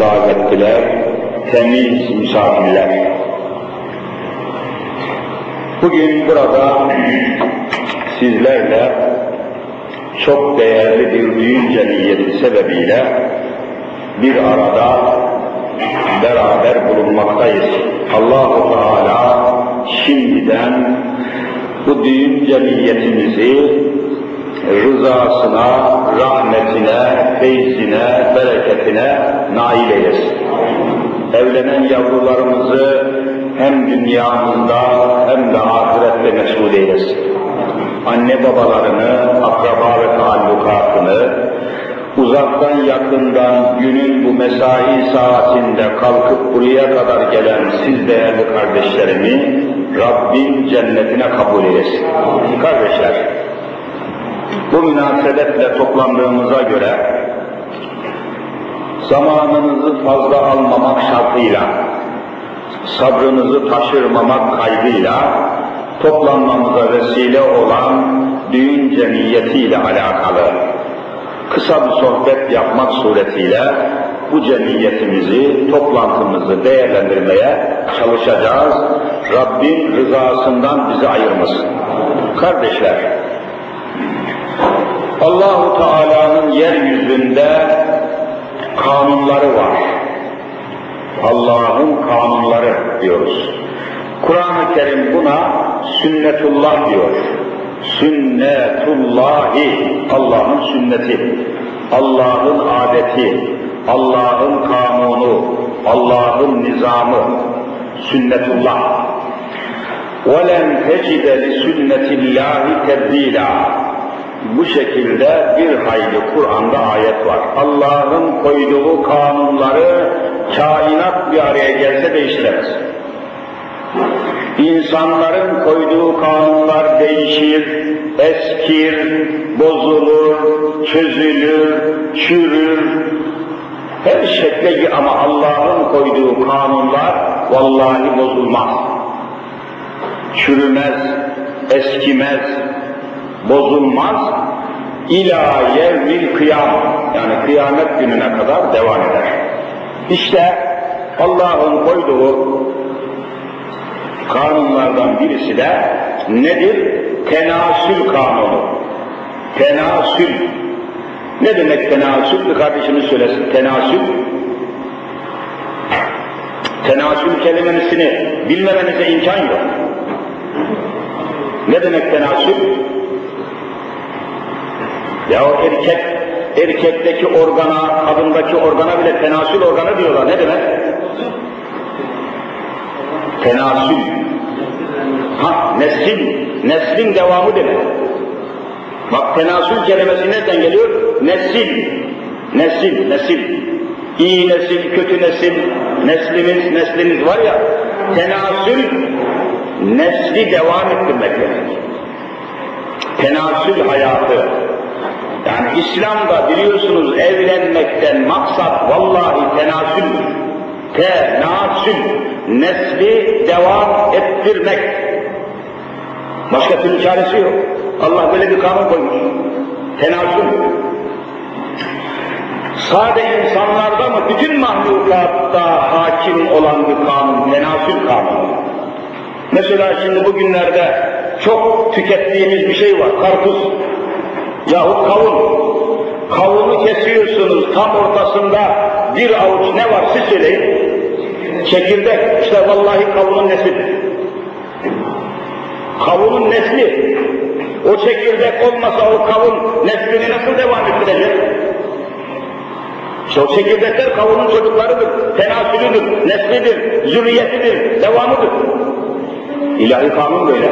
davetliler, temiz misafirler. Bugün burada sizlerle çok değerli bir düğün cemiyeti sebebiyle bir arada beraber bulunmaktayız. Allahu Teala şimdiden bu düğün cemiyetimizi rızasına, rahmetine, feyzine, bereketine nail eylesin. Evlenen yavrularımızı hem dünyamızda hem de ahirette mesul eylesin. Anne babalarını, akraba ve taallukatını, uzaktan yakından günün bu mesai saatinde kalkıp buraya kadar gelen siz değerli kardeşlerimi Rabbin cennetine kabul eylesin. Kardeşler, bu münasebetle toplandığımıza göre zamanınızı fazla almamak şartıyla, sabrınızı taşırmamak kaydıyla toplanmamıza vesile olan düğün cemiyetiyle alakalı kısa bir sohbet yapmak suretiyle bu cemiyetimizi, toplantımızı değerlendirmeye çalışacağız. Rabbin rızasından bizi ayırmasın. Kardeşler, Allahu Teala'nın yeryüzünde kanunları var. Allah'ın kanunları diyoruz. Kur'an-ı Kerim buna sünnetullah diyor. Sünnetullahi, Allah'ın sünneti, Allah'ın adeti, Allah'ın kanunu, Allah'ın nizamı, sünnetullah. وَلَنْ تَجِدَ لِسُنَّةِ اللّٰهِ تَبْد۪يلًا bu şekilde bir hayli Kur'an'da ayet var. Allah'ın koyduğu kanunları kainat bir araya gelse değiştiremez. İnsanların koyduğu kanunlar değişir, eskir, bozulur, çözülür, çürür. Her şekle ama Allah'ın koyduğu kanunlar vallahi bozulmaz. Çürümez, eskimez, bozulmaz. İlâ yevmil kıyam yani kıyamet gününe kadar devam eder. İşte Allah'ın koyduğu kanunlardan birisi de nedir? Tenasül kanunu. Tenasül. Ne demek tenasül? Bir kardeşimiz söylesin. Tenasül. Tenasül kelimesini bilmemenize imkan yok. Ne demek tenasül? Ya o erkek, erkekteki organa, kadındaki organa bile tenasül organı diyorlar. Ne demek? Tenasül. Ha, neslin, neslin devamı demek. Bak tenasül kelimesi nereden geliyor? Nesil. Nesil, nesil. İyi nesil, kötü nesil, neslimiz, nesliniz var ya, tenasül, nesli devam ettirmek demek. Tenasül hayatı. Yani İslam'da biliyorsunuz evlenmekten maksat vallahi tenasüldür. Tenasül, nesli devam ettirmek. Başka türlü çaresi yok. Allah böyle bir kanun koymuş. Tenasül. Sade insanlarda mı, bütün mahlukatta hakim olan bir kanun, tenasül kanunu. Mesela şimdi bugünlerde çok tükettiğimiz bir şey var, karpuz yahut kavun. Kavunu kesiyorsunuz, tam ortasında bir avuç ne var siz söyleyin. Çekirdek, işte vallahi kavunun neslidir. Kavunun nesli, o çekirdek olmasa o kavun neslini nasıl devam ettirecek? İşte o çekirdekler kavunun çocuklarıdır, tenasülüdür, neslidir, zürriyetidir, devamıdır. İlahi kanun böyle.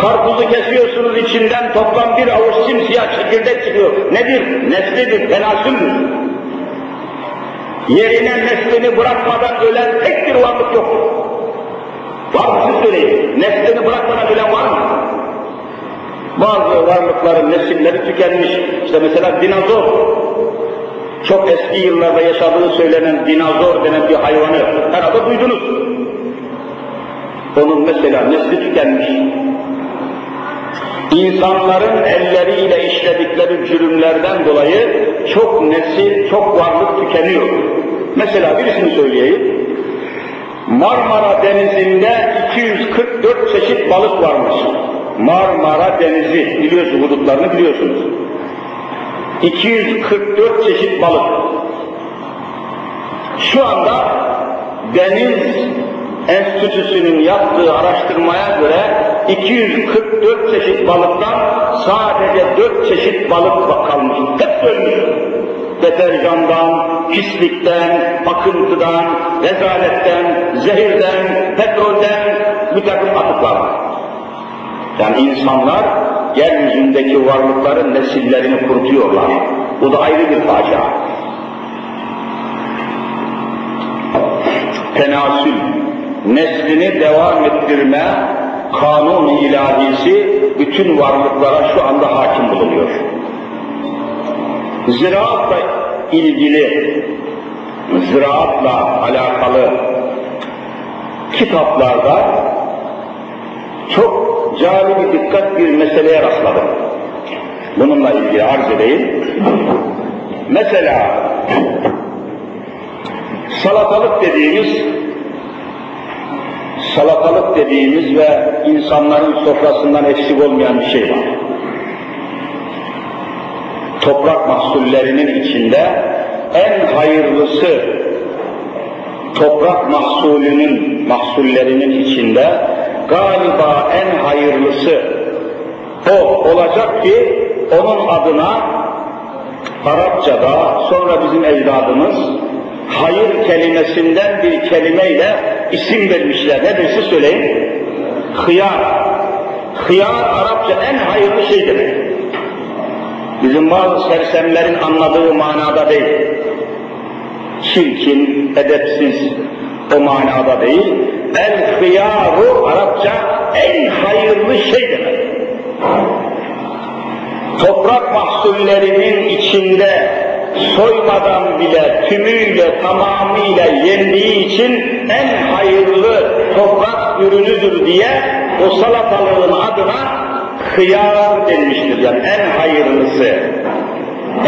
Karpuzu kesiyorsunuz içinden toplam bir avuç simsiyah çekirdek çıkıyor. Nedir? Neslidir, tenasüldür. Yerine neslini bırakmadan ölen tek bir varlık yok. Var mı siz söyleyin? Neslini bırakmadan ölen var mı? Bazı varlıkların nesilleri tükenmiş. İşte mesela dinozor. Çok eski yıllarda yaşadığı söylenen dinozor denen bir hayvanı herhalde duydunuz. Onun mesela nesli tükenmiş. İnsanların elleriyle işledikleri cürümlerden dolayı çok nesil, çok varlık tükeniyor. Mesela birisini söyleyeyim. Marmara Denizi'nde 244 çeşit balık varmış. Marmara Denizi, biliyorsunuz hudutlarını biliyorsunuz. 244 çeşit balık. Şu anda Deniz Enstitüsü'nün yaptığı araştırmaya göre 244 çeşit balıktan sadece 4 çeşit balık kalmış. Hep ölmüş. Deterjandan, pislikten, akıntıdan, rezaletten, zehirden, petrolden bir takım atıklar Yani insanlar yeryüzündeki varlıkların nesillerini kurutuyorlar. Bu da ayrı bir facia. Tenasül, neslini devam ettirme kanun ilahisi bütün varlıklara şu anda hakim bulunuyor. Ziraatla ilgili, ziraatla alakalı kitaplarda çok cali bir dikkat bir meseleye rastladım. Bununla ilgili arz edeyim. Mesela salatalık dediğimiz salatalık dediğimiz ve insanların sofrasından eksik olmayan bir şey var. Toprak mahsullerinin içinde en hayırlısı toprak mahsulünün mahsullerinin içinde galiba en hayırlısı o olacak ki onun adına Arapçada sonra bizim ecdadımız hayır kelimesinden bir kelimeyle isim vermişler. Ne dersi söyleyin? Hıyar. Hıyar Arapça en hayırlı şey demek. Bizim bazı sersemlerin anladığı manada değil. Çirkin, edepsiz o manada değil. El hıyaru Arapça en hayırlı şey demek. Toprak mahsullerinin içinde soymadan bile tümüyle tamamıyla yendiği için en hayırlı toprak ürünüdür diye o salatalığın adına hıyar denmiştir. Yani en hayırlısı,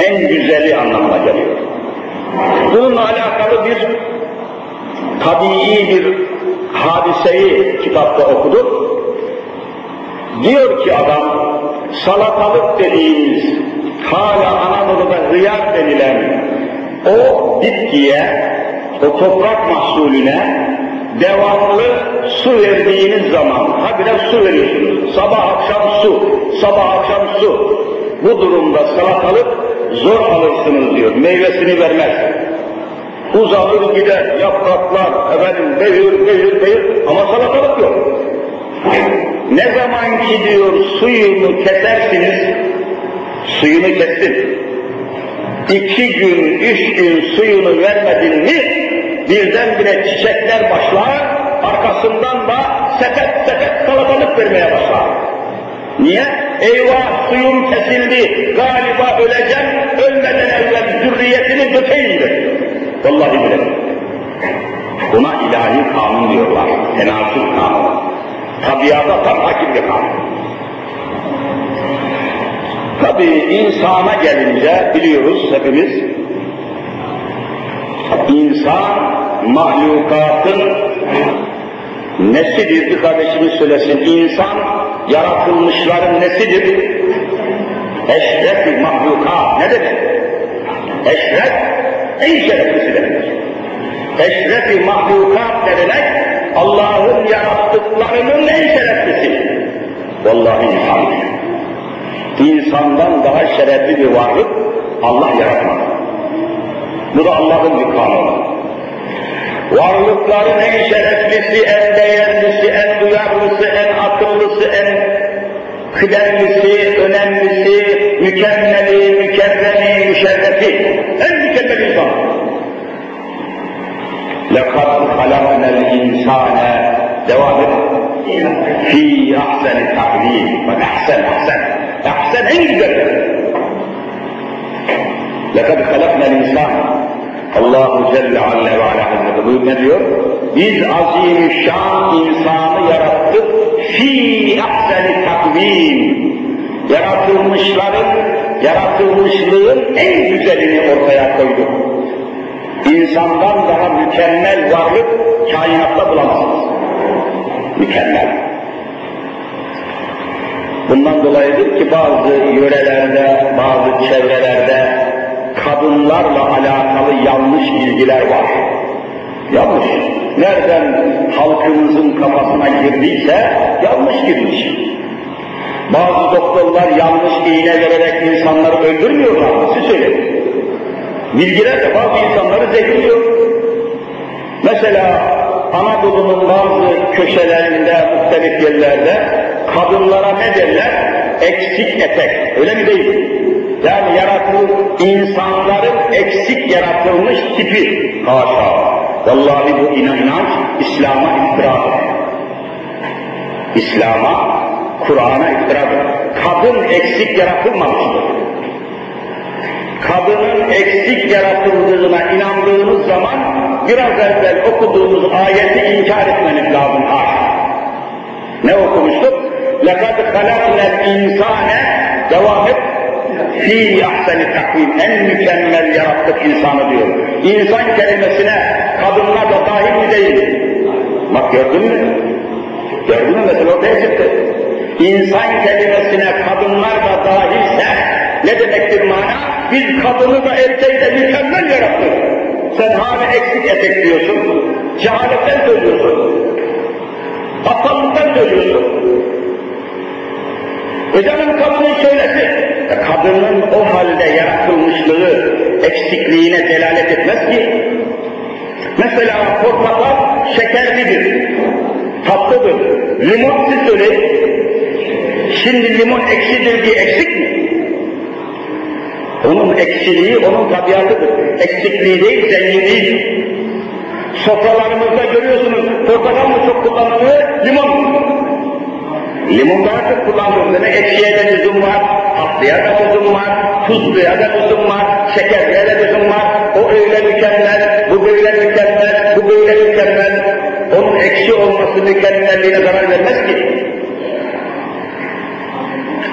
en güzeli anlamına geliyor. Bununla alakalı bir tabii bir hadiseyi kitapta okuduk. Diyor ki adam, salatalık dediğimiz hala Anadolu'da hıyar denilen o bitkiye, o toprak mahsulüne devamlı su verdiğiniz zaman, habire su veriyorsunuz. Sabah akşam su, sabah akşam su. Bu durumda salatalık zor alırsınız diyor, meyvesini vermez. Uzalır gider, yapraklar, efendim büyür, büyür, büyür ama salatalık yok. Ne zaman ki diyor suyunu kesersiniz, suyunu kestin. İki gün, üç gün suyunu vermedin mi, birdenbire çiçekler başlar, arkasından da sepet sepet salatalık vermeye başlar. Niye? Eyvah suyum kesildi, galiba öleceğim, ölmeden evvel zürriyetini dökeyim dedi. Vallahi bilemem. Buna ilahi kanun diyorlar, tenasül kanunu. Tabiata tam hakim bir kanun. Tabi insana gelince biliyoruz hepimiz, insan mahlukatın nesidir? Bir kardeşimiz söylesin. İnsan yaratılmışların nesidir? Eşref mahlukat. Ne demek? Eşref en şereflisi demek. Eşref mahlukat ne demek? Allah'ın yarattıklarının en şereflisi. Vallahi insan İnsandan daha şerefli bir varlık Allah yaratmadı. Bu da Allah'ın bir kanunu. Varlıkların en şereflisi, en değerlisi, en duyarlısı, en akıllısı, en kıdemlisi, önemlisi, mükemmeli, mükerremi, müşerrefi, en mükemmel insan. لَقَدْ خَلَقْنَا الْاِنْسَانَ Devam et. فِي اَحْسَنِ تَقْلِيمٍ Bak ahsen, ahsen. Ahsen en güzel. لَقَدْ خَلَقْنَا الْاِنْسَانَ Allahu Celle Alle ve Ala Hazreti buyur ne diyor? Biz azimüşşan insanı yarattık fi ahseni takvim. Yaratılmışların, yaratılmışlığın en güzelini ortaya koyduk. insandan daha mükemmel varlık kainatta bulamazsınız. Mükemmel. Bundan dolayıdır ki bazı yörelerde, bazı çevrelerde kadınlarla alakalı yanlış bilgiler var. Yanlış. Nereden halkımızın kafasına girdiyse yanlış girmiş. Bazı doktorlar yanlış iğne vererek insanları öldürmüyorlar mı? Siz söyleyin. Bilgiler de bazı insanları zehirliyor. Mesela Anadolu'nun bazı köşelerinde, muhtelif yerlerde kadınlara ne derler? Eksik etek. Öyle mi değil? Yani yaratılmış, insanların eksik yaratılmış tipi. Haşa. Vallahi bu inanç İslam'a iftiradır. İslam'a, Kur'an'a iftiradır. Kadın eksik yaratılmamıştır. Kadının eksik yaratıldığına inandığınız zaman biraz evvel okuduğumuz ayeti inkar etmeniz lazım. Haşa. Ne okumuştuk? لَقَدْ خَلَقْنَا الْاِنْسَانَ Devam et. Fi ahseni takvim en mükemmel yarattık insanı diyor. İnsan kelimesine kadınlar da dahil mi değil? Bak gördün mü? Gördün mü mesela ortaya çıktı. İnsan kelimesine kadınlar da dahilse ne demektir mana? Biz kadını da erkeği de mükemmel yarattık. Sen hala eksik etek diyorsun. Cehaletten söylüyorsun. Aptallıktan söylüyorsun. Canım kadının söylesi, e kadının o halde yaratılmışlığı eksikliğine delalet etmez ki. Mesela portakal şekerlidir, tatlıdır. Limon söyleyin. Şimdi limon ekşidir diye eksik mi? Onun eksiliği onun tabiatıdır. Eksikliği değil, zenginliği. Sofralarımızda görüyorsunuz, portakal mı çok kullanılıyor, limon mu? Limon daha çok. Demek ekşiye de lüzum var, tatlıya da lüzum var, tuzluya da lüzum var, şekerliye de lüzum var. O öyle mükemmel, bu böyle mükemmel, bu böyle mükemmel. Onun ekşi olması mükemmelliğine zarar vermez ki.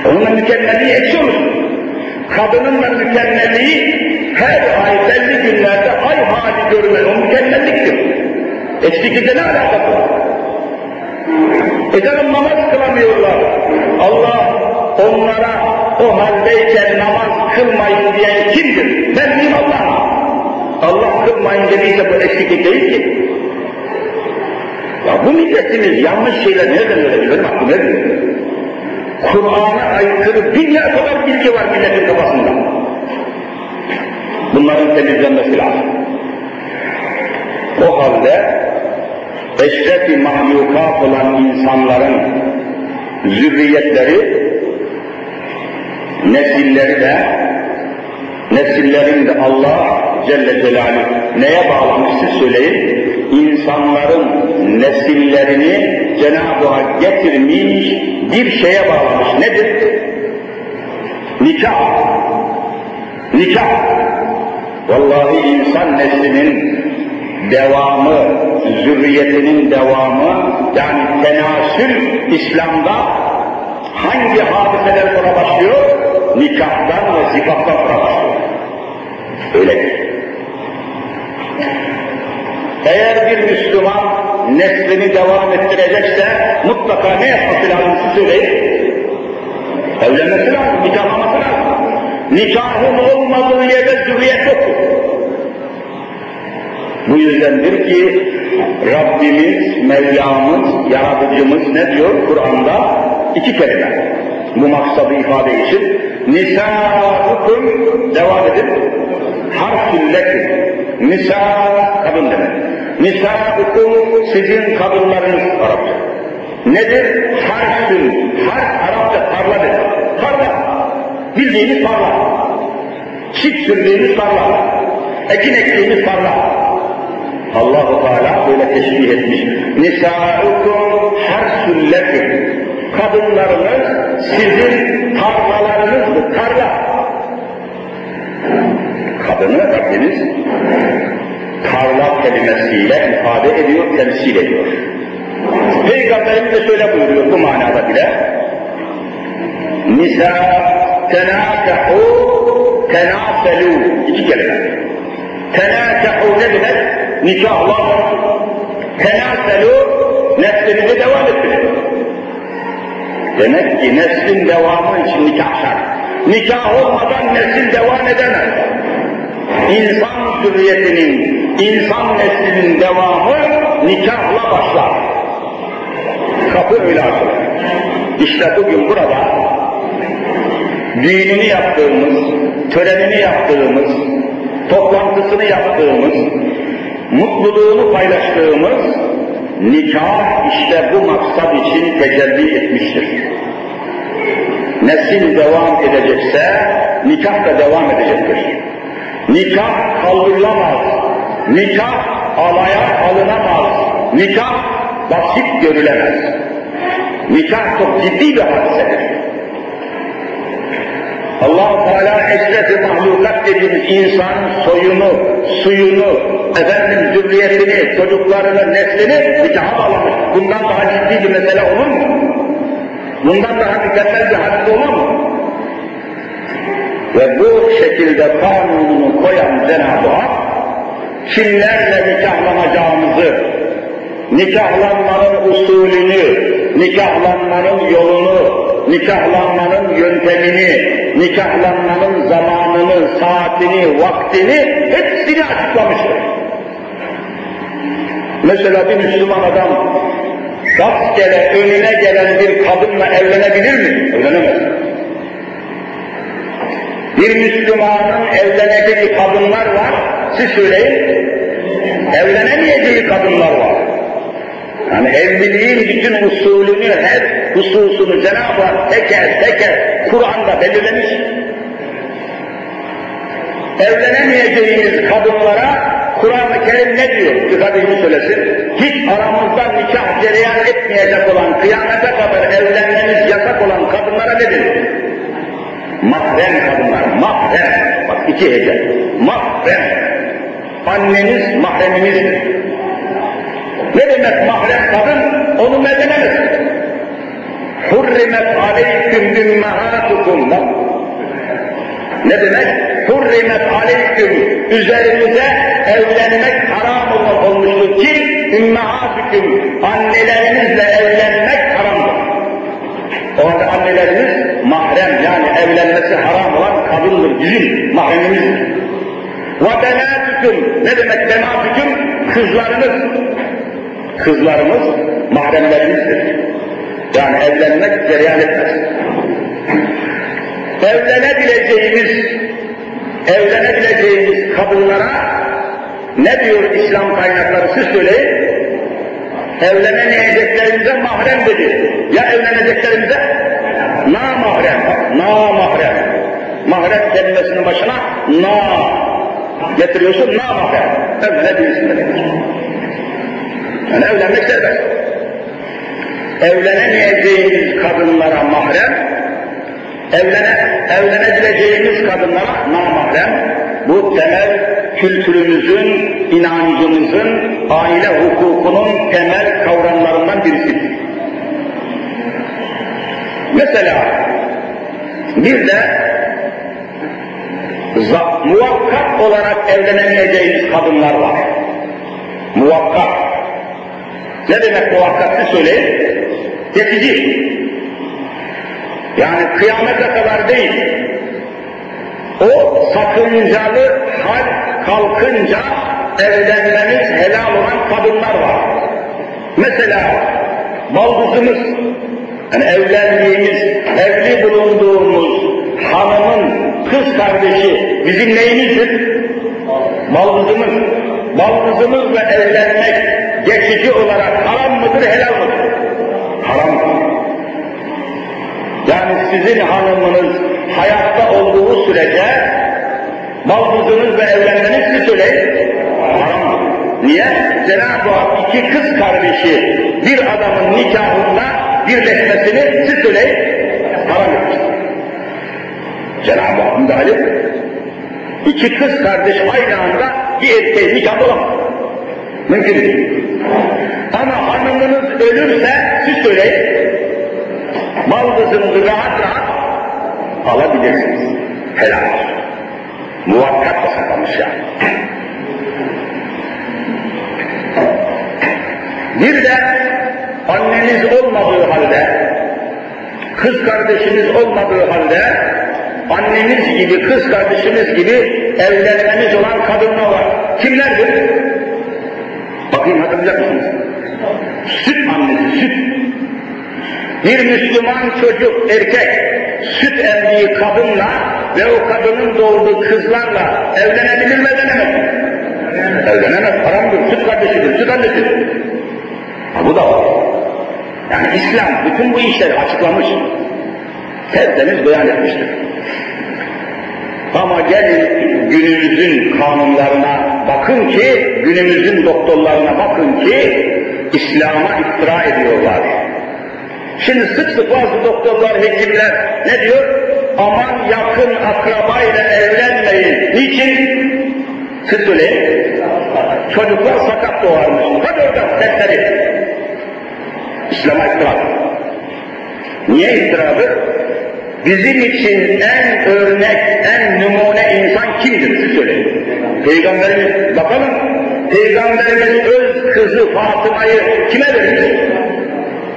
Onun mükemmelliği ekşi olur. Kadının da mükemmelliği her ay belli günlerde ay hali görülen o mükemmelliktir. Eksiklikle ne alakası var? E canım namaz kılamıyorlar. Allah onlara o haldeyken namaz kılmayın diyen kimdir? Ben miyim Allah? Allah kılmayın dediyse bu eksiklik değil ki. Ya bu milletimiz yanlış şeyler nereden öğreniyor? Benim aklım. Kur'an'a aykırı dünya kadar bilgi var milletin kafasında. Bunların temizlenmesi lazım. O halde eşrefi mahlukat olan insanların zürriyetleri, nesilleri de, nesillerin de Allah Celle Celaluhu neye bağlamış söyleyin? İnsanların nesillerini Cenab-ı Hak getirmiş, bir şeye bağlamış. Nedir? Nikah. Nikah. Vallahi insan neslinin devamı, zürriyetinin devamı, yani tenasül İslam'da hangi hadiseler sonra başlıyor? Nikahtan ve zifattan sonra başlıyor. Öyledir. Eğer bir Müslüman neslini devam ettirecekse mutlaka ne yapması lazım siz söyleyin? Evlenmesi lazım, nikahlaması lazım. Nikahın olmadığı yerde zürriyet yoktur. Bu yüzdendir ki Rabbimiz, Mevlamız, Yaratıcımız ne diyor Kur'an'da? İki kelime. Bu maksadı ifade için. Nisâ'ukum devam edin. Harfüllekum. Nisa kadın demek. Nisâ'ukum sizin kadınlarınız Arapça. Nedir? Harfün. Harf Arapça tarla demek. Tarla. Bildiğiniz tarla. Çift sürdüğünüz tarla. Ekin ektiğiniz tarla. Allah-u Teala böyle teşbih etmiş. Nisa'ukum harsul lekum. Kadınlarınız sizin tarlalarınızdır, tarla. Kadını Rabbimiz tarla kelimesiyle ifade ediyor, temsil ediyor. Peygamberimiz de şöyle buyuruyor bu manada bile. Nisa tenâkehu tenâselû. İki kelime. Tenâkehu nedir? Nikahla tenaselu neslinizi devam ettirin. Demek ki neslin devamı için nikah şart. Nikah olmadan nesil devam edemez. İnsan zürriyetinin, insan neslinin devamı nikahla başlar. Kapı öyle açılır. İşte bugün burada düğününü yaptığımız, törenini yaptığımız, toplantısını yaptığımız, mutluluğunu paylaştığımız nikah işte bu maksat için tecelli etmiştir. Nesil devam edecekse nikah da devam edecektir. Nikah kaldırılamaz. Nikah alaya alınamaz. Nikah basit görülemez. Nikah çok ciddi bir hadisedir. Allah Teala eşref mahlukat dediğimiz insan soyunu, suyunu, efendim zürriyetini, çocuklarını, neslini nikaha bağlamış. Bundan daha ciddi bir mesele olur mu? Bundan daha mükemmel bir hadis olur mu? Ve bu şekilde kanununu koyan Cenab-ı Hak, kimlerle nikahlanacağımızı, nikahlanmanın usulünü, nikahlanmanın yolunu, nikahlanmanın yöntemini, nikahlanmanın zamanını, saatini, vaktini hepsini açıklamıştır. Mesela bir Müslüman adam rastgele önüne gelen bir kadınla evlenebilir mi? Evlenemez. Bir Müslümanın evleneceği kadınlar var, siz söyleyin, evlenemeyeceği kadınlar var. Yani evliliğin bütün usulünü, her hususunu Cenab-ı Hak teker teker Kur'an'da belirlemiş. Evlenemeyeceğimiz kadınlara Kur'an-ı Kerim ne diyor? Kardeşim söylesin. Hiç aramızda nikah cereyan etmeyecek olan, kıyamete kadar evlenmemiz yasak olan kadınlara ne diyor? Mahrem kadınlar, mahrem. Bak iki hece. Mahrem. Anneniz mahreminizdir. Ne demek mahrem kadın? Onu mezelemez. Hurrimet aleyküm ümmehatukum. Ne demek? Hurrimet aleyküm. Üzerinize evlenmek haram olmuştur ki ümmehatukum. Annelerinizle evlenmek haramdır. O halde anneleriniz mahrem yani evlenmesi haram olan kadındır, bizim mahremimizdir. Ve benatüküm, ne demek benatüküm? Kızlarınız. Kızlarımız mahremlerimizdir. Yani evlenmek cereyan etmez. Evlenebileceğimiz, evlenebileceğimiz kadınlara ne diyor İslam kaynakları siz söyleyin? Evlenemeyeceklerimize mahrem dedi. Ya evleneceklerimize? Na mahrem, na mahrem. Mahrem kelimesinin başına na getiriyorsun, na mahrem. Evlenebilirsin demek. Yani evlenmek serbest. Evlenemeyeceğimiz kadınlara mahrem, evlene, evlenebileceğimiz kadınlara namahrem, bu temel kültürümüzün, inancımızın, aile hukukunun temel kavramlarından birisidir. Mesela bir de muvakkat olarak evlenemeyeceğimiz kadınlar var. Muvakkat. Ne demek muvakkatı söyleyin? Geçici. Yani kıyamete kadar değil. O sakıncalı hal kalkınca evlenmemiz helal olan kadınlar var. Mesela baldızımız, yani evlendiğimiz, evli bulunduğumuz hanımın kız kardeşi bizim neyimizdir? Baldızımız. Baldızımızla evlenmek geçici olarak haram mıdır, helal mıdır? Haramdır. Yani sizin hanımınız hayatta olduğu sürece baldızınızla evlenmeniz siz söyleyin. Haram. Niye? Cenab-ı Hak iki kız kardeşi bir adamın nikahında birleşmesini siz söyleyin. Haram etmiş. Cenab-ı Hak müdahale İki kız kardeş aynı anda bir erkeğin nikahı olamaz. Mümkün değil. Ama hanımınız ölürse siz söyleyin. Baldızınızı rahat rahat alabilirsiniz. Helal olsun. Muvakkat yasaklamış yani. Bir de anneniz olmadığı halde, kız kardeşiniz olmadığı halde, anneniz gibi, kız kardeşiniz gibi evlenmeniz olan kadınlar var. Kimlerdir? Bakayım hatırlayacak mısınız? Süt annesi, süt. Bir Müslüman çocuk, erkek, süt emdiği kadınla ve o kadının doğurduğu kızlarla evlenebilir mi evlenemez mi? Evlenemez, haramdır, süt kardeşidir, süt annesidir. Ha, bu da var. Yani İslam bütün bu işleri açıklamış. Tertemiz beyan etmiştir. Ama gelin günümüzün kanunlarına bakın ki, günümüzün doktorlarına bakın ki, İslam'a iftira ediyorlar. Şimdi sık sık bazı doktorlar, hekimler ne diyor? Aman yakın akrabayla evlenmeyin. Niçin? Siz söyleyin. Çocuklar sakat doğarmış. Hadi oradan sesleri. İslam'a iftira. Niye iftiradır? Bizim için en örnek, en numune insan kimdir siz söyleyin. Peygamberimiz, bakalım, Peygamberimiz öz kızı Fatıma'yı kime vermiş?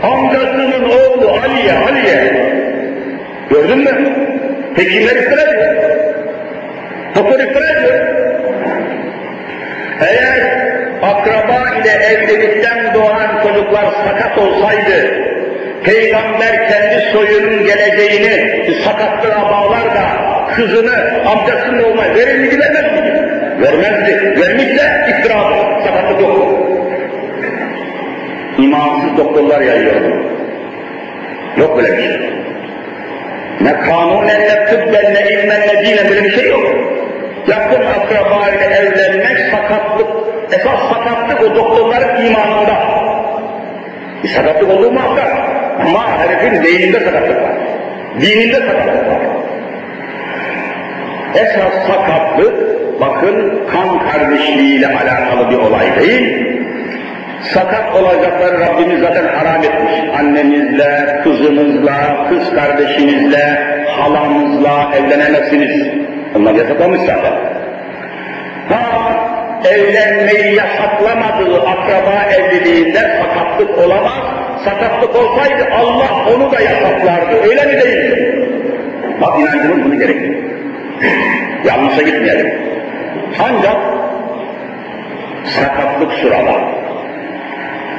Amcasının oğlu Ali'ye, Ali'ye. Gördün mü? Hekimler iftira ediyor. Doktor iftira ediyor. Eğer akraba ile evlilikten doğan çocuklar sakat olsaydı, Peygamber kendi soyunun geleceğini sakatlığına bağlar da kızını amcasının olmaya verir miydi vermez miydi? Vermezdi. Vermişse iftiradır. Sakatlık yok. İmansız doktorlar yayıyor. Yok böyle bir şey. Ne kanunen ne tıbben ne ilmen ne dinen böyle bir şey yok. Yakın akraba ile evlenmek sakatlık. Esas sakatlık o doktorların imanında. Bir sakatlık olduğu muhakkak. Ama herifin beyninde sakatlık var. Dininde sakatlık var. Esas sakatlık, bakın kan kardeşliğiyle alakalı bir olay değil. Sakat olacakları Rabbimiz zaten haram etmiş. Annenizle, kızınızla, kız kardeşinizle, halanızla evlenemezsiniz. Onlar yasaklamış zaten. Ha, evlenmeyi yasaklamadığı akraba evliliğinde sakatlık olamaz. Sakatlık olsaydı Allah onu da yasaklardı. Öyle mi değil? Bak inancımız bunu gerektirir. Yanlışa gitmeyelim. Ancak sakatlık sırada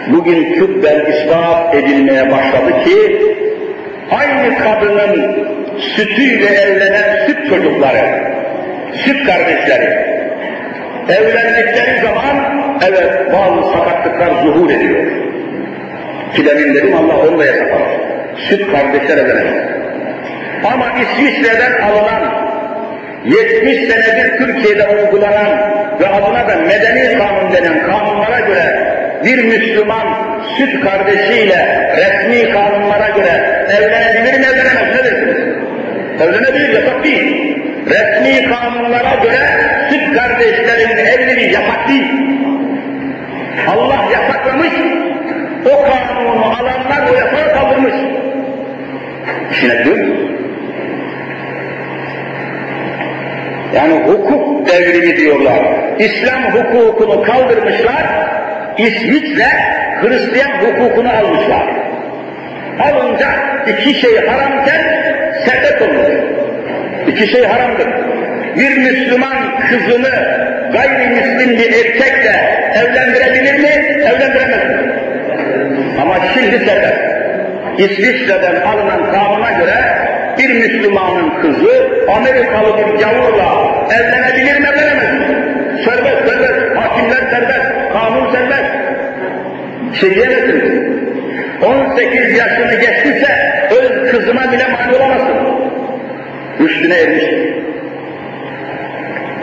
bugün tıbben ispat edilmeye başladı ki aynı kadının sütüyle evlenen süt çocukları, süt kardeşleri evlendikleri zaman evet bazı sakatlıklar zuhur ediyor. Ki demin dedim Allah onu da yasaklamış. Süt kardeşler evlenemez. Ama İsviçre'den alınan 70 senedir Türkiye'de uygulanan ve adına da medeni kanun denen kanunlara göre bir Müslüman süt kardeşiyle resmi kanunlara göre evlenebilir mi evlenemez ne dersiniz? Evlenebilir yasak değil. Resmi kanunlara göre süt kardeşlerin evliliği yasak değil. Allah yasaklamış, o kanunu alanlar o yasağı kaldırmış. Düşünebiliyor musunuz? Yani hukuk devrimi diyorlar. İslam hukukunu kaldırmışlar, İsviçre Hristiyan hukukunu almışlar. Alınca iki şey haramken serbest olmuş. İki şey haramdır. Bir Müslüman kızını gayrimüslim bir erkekle evlendirebilir mi? Evlendiremez mi? Ama şimdi serbest. İsviçre'den alınan kanuna göre bir Müslümanın kızı Amerikalı bir gavurla evlenebilir mi evlenemez? Serbest, serbest, hakimler serbest, kanun serbest. Şey diyemezsiniz. 18 yaşını geçtiyse öz kızıma bile mani olamazsın. Üstüne ermiştir.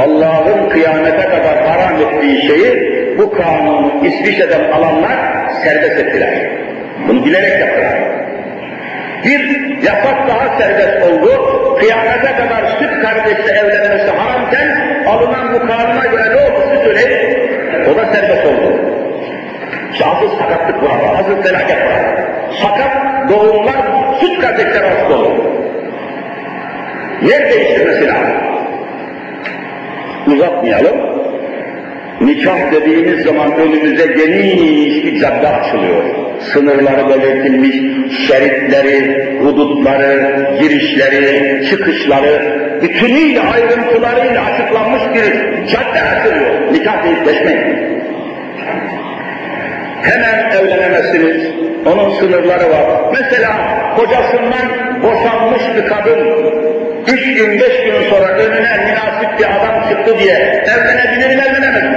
Allah'ın kıyamete kadar haram ettiği şeyi bu kanunu İsviçre'den alanlar serbest ettiler. Bunu bilerek yaptılar. Bir yasak daha serbest oldu. Kıyamete kadar süt kardeşle evlenmesi haramken alınan bu kanuna göre ne oldu siz söyleyin? O da serbest oldu. İşte asıl sakatlık var, asıl felaket var. Sakat doğumlar süt kardeşler arasında olur. Yer değiştirmesi lazım. Uzatmayalım. Nikah dediğimiz zaman önümüze geniş bir cadde açılıyor. Sınırları belirtilmiş, şeritleri, hudutları, girişleri, çıkışları, bütünüyle ayrıntılarıyla açıklanmış bir cadde açılıyor. Nikah deyip geçmeyin. Hemen evlenemezsiniz. Onun sınırları var. Mesela kocasından boşanmış bir kadın üç gün, beş gün sonra önüne münasip bir adam çıktı diye evlenebilir mi evlenemez mi?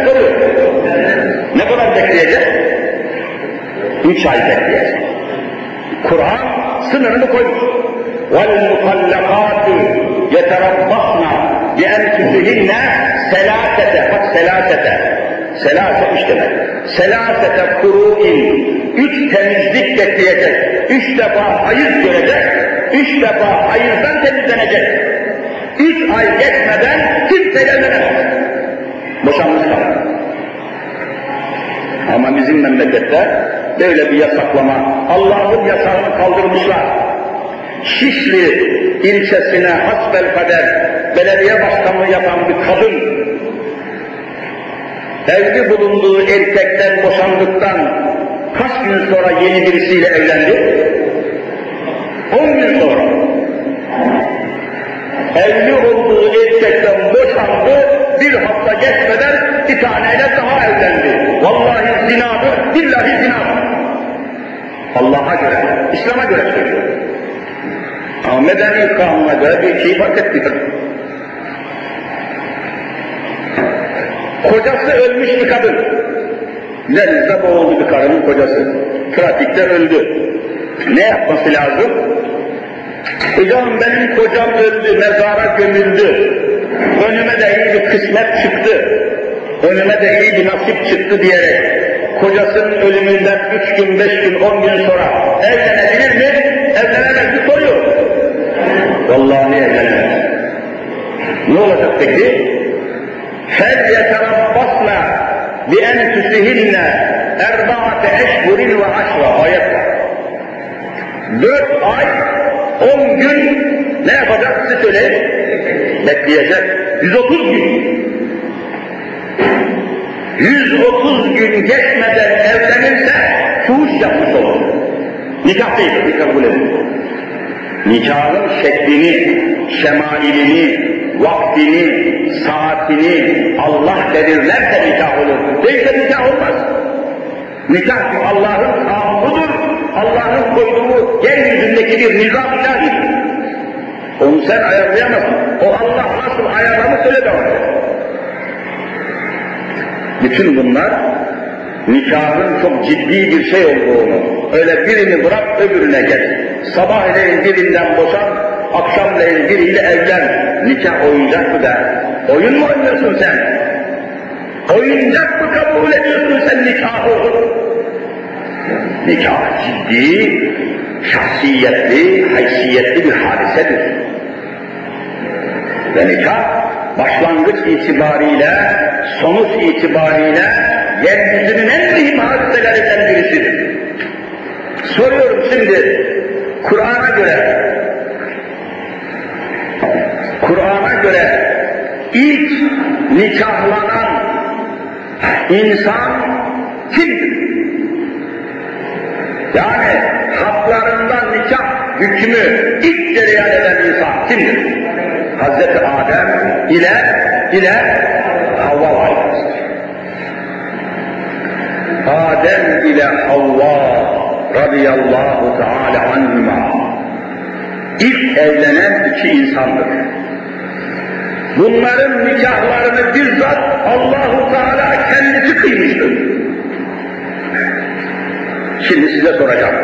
Ne kadar bekleyecek? Üç ay bekleyecek. Kur'an sınırını koymuş. وَالْمُطَلَّقَاتُ يَتَرَبَّصْنَ بِاَنْفُسِهِنَّ سَلَاسَةَ Bak selasete. Selase üç demek. Selasete kuru'in. Üç temizlik bekleyecek. Üç defa hayız görecek. Üç defa hayızdan temizlenecek. Üç ay geçmeden kimse evlenemez. Boşanmış kalır. Ama bizim memlekette böyle bir yasaklama, Allah'ın yasağını kaldırmışlar. Şişli ilçesine hasbelkader belediye başkanlığı yapan bir kadın evli bulunduğu erkekten boşandıktan kaç gün sonra yeni birisiyle evlendi? On gün sonra. Evli olduğu erkekten boşandı, bir hafta geçmeden bir taneyle daha evlendi. Vallahi zinadır, billahi zinadır. Allah'a göre, İslam'a göre söylüyor. Ama medeni kanuna göre bir şey fark etmiyor. Kocası ölmüş bir kadın. Denizde boğuldu bir karının kocası. Trafikte öldü. Ne yapması lazım? Hocam benim kocam öldü, mezara gömüldü. Önüme de iyi bir kısmet çıktı önüme de iyi bir nasip çıktı diyerek kocasının ölümünden üç gün, beş gün, on gün sonra evlenebilir mi? Evlenemez mi soruyor. Vallahi evlenemez. Ne olacak peki? Fel yeterabbasna bi enfüsihinne erbaate eşhurin ve aşra ayet Dört ay, on gün ne yapacak? Siz söyle. Bekleyecek. 130 gün. 130 gün geçmeden evlenirse fuhuş yapmış olur. Nikah değil, nikah kabul edilir. Nikahın şeklini, şemailini, vaktini, saatini Allah belirlerse nikah olur. Değilse nikah olmaz. Nikah Allah'ın kanunudur. Allah'ın koyduğu yeryüzündeki bir nizam ilahidir. Onu sen ayarlayamazsın. O Allah nasıl ayarlamış öyle devam Bütün bunlar nikahın çok ciddi bir şey olduğunu, öyle birini bırak öbürüne gel. Sabahleyin birinden boşan, akşamleyin biriyle evlen. Nikah oyuncak mı der? Oyun mu oynuyorsun sen? Oyuncak mı kabul ediyorsun sen nikahı? Nikah ciddi, şahsiyetli, haysiyetli bir hadisedir. Ve nikah başlangıç itibariyle, sonuç itibariyle yeryüzünün en mühim hadiselerinden birisidir. Soruyorum şimdi, Kur'an'a göre, Kur'an'a göre ilk nikahlanan insan kimdir? Yani haklarından nikah hükmü ilk cereyan eden insan kimdir? Hazreti Adem ile ile Havva validesidir. Adem ile Havva radıyallahu teala anhuma ilk evlenen iki insandır. Bunların nikahlarını bizzat Allahu Teala kendisi kıymıştır. Şimdi size soracağım.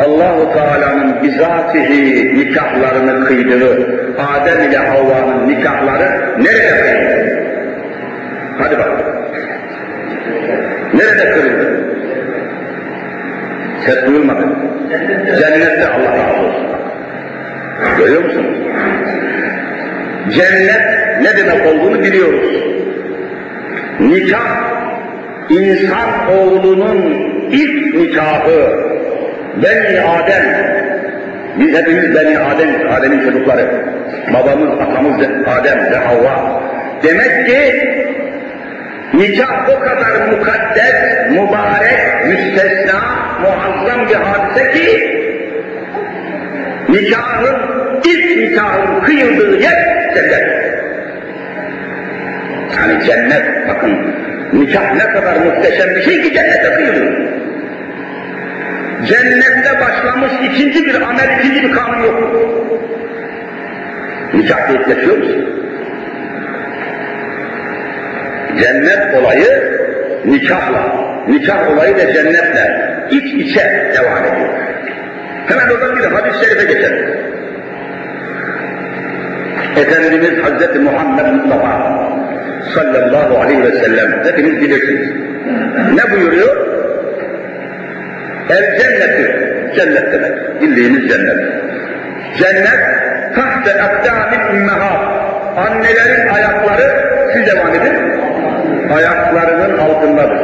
Allahu Teala'nın bizatihi nikahlarını kıydığı Adem ile Havva'nın nikahları nerede kıyıldı? Hadi bak. Nerede kırıldı? Ses duyulmadı. Cennette Allah razı olsun. Görüyor musunuz? Cennet ne demek olduğunu biliyoruz. Nikah, insan oğlunun ilk nikahı, Beni Adem, biz hepimiz Beni Adem, Adem'in çocukları, babamız, atamız Adem ve Havva. Demek ki Nikah o kadar mukaddes, mübarek, müstesna, muazzam bir hadise ki nikahın, ilk nikahın kıyıldığı yer cennet. Yani cennet, bakın nikah ne kadar muhteşem bir şey ki cennete kıyılıyor. Cennette başlamış ikinci bir amel, ikinci bir kanun yok. Deyip geçiyor musun? Cennet olayı nikahla, nikah olayı da cennetle iç içe devam ediyor. Hemen oradan bir hadis-i şerife geçelim. Efendimiz Hazreti Muhammed Mustafa sallallahu aleyhi ve sellem hepiniz bilirsiniz. Ne buyuruyor? El cenneti, cennet demek, bildiğimiz cennet. Cennet, tahte akdamil ümmehat, annelerin ayakları, siz devam ayaklarının altındadır.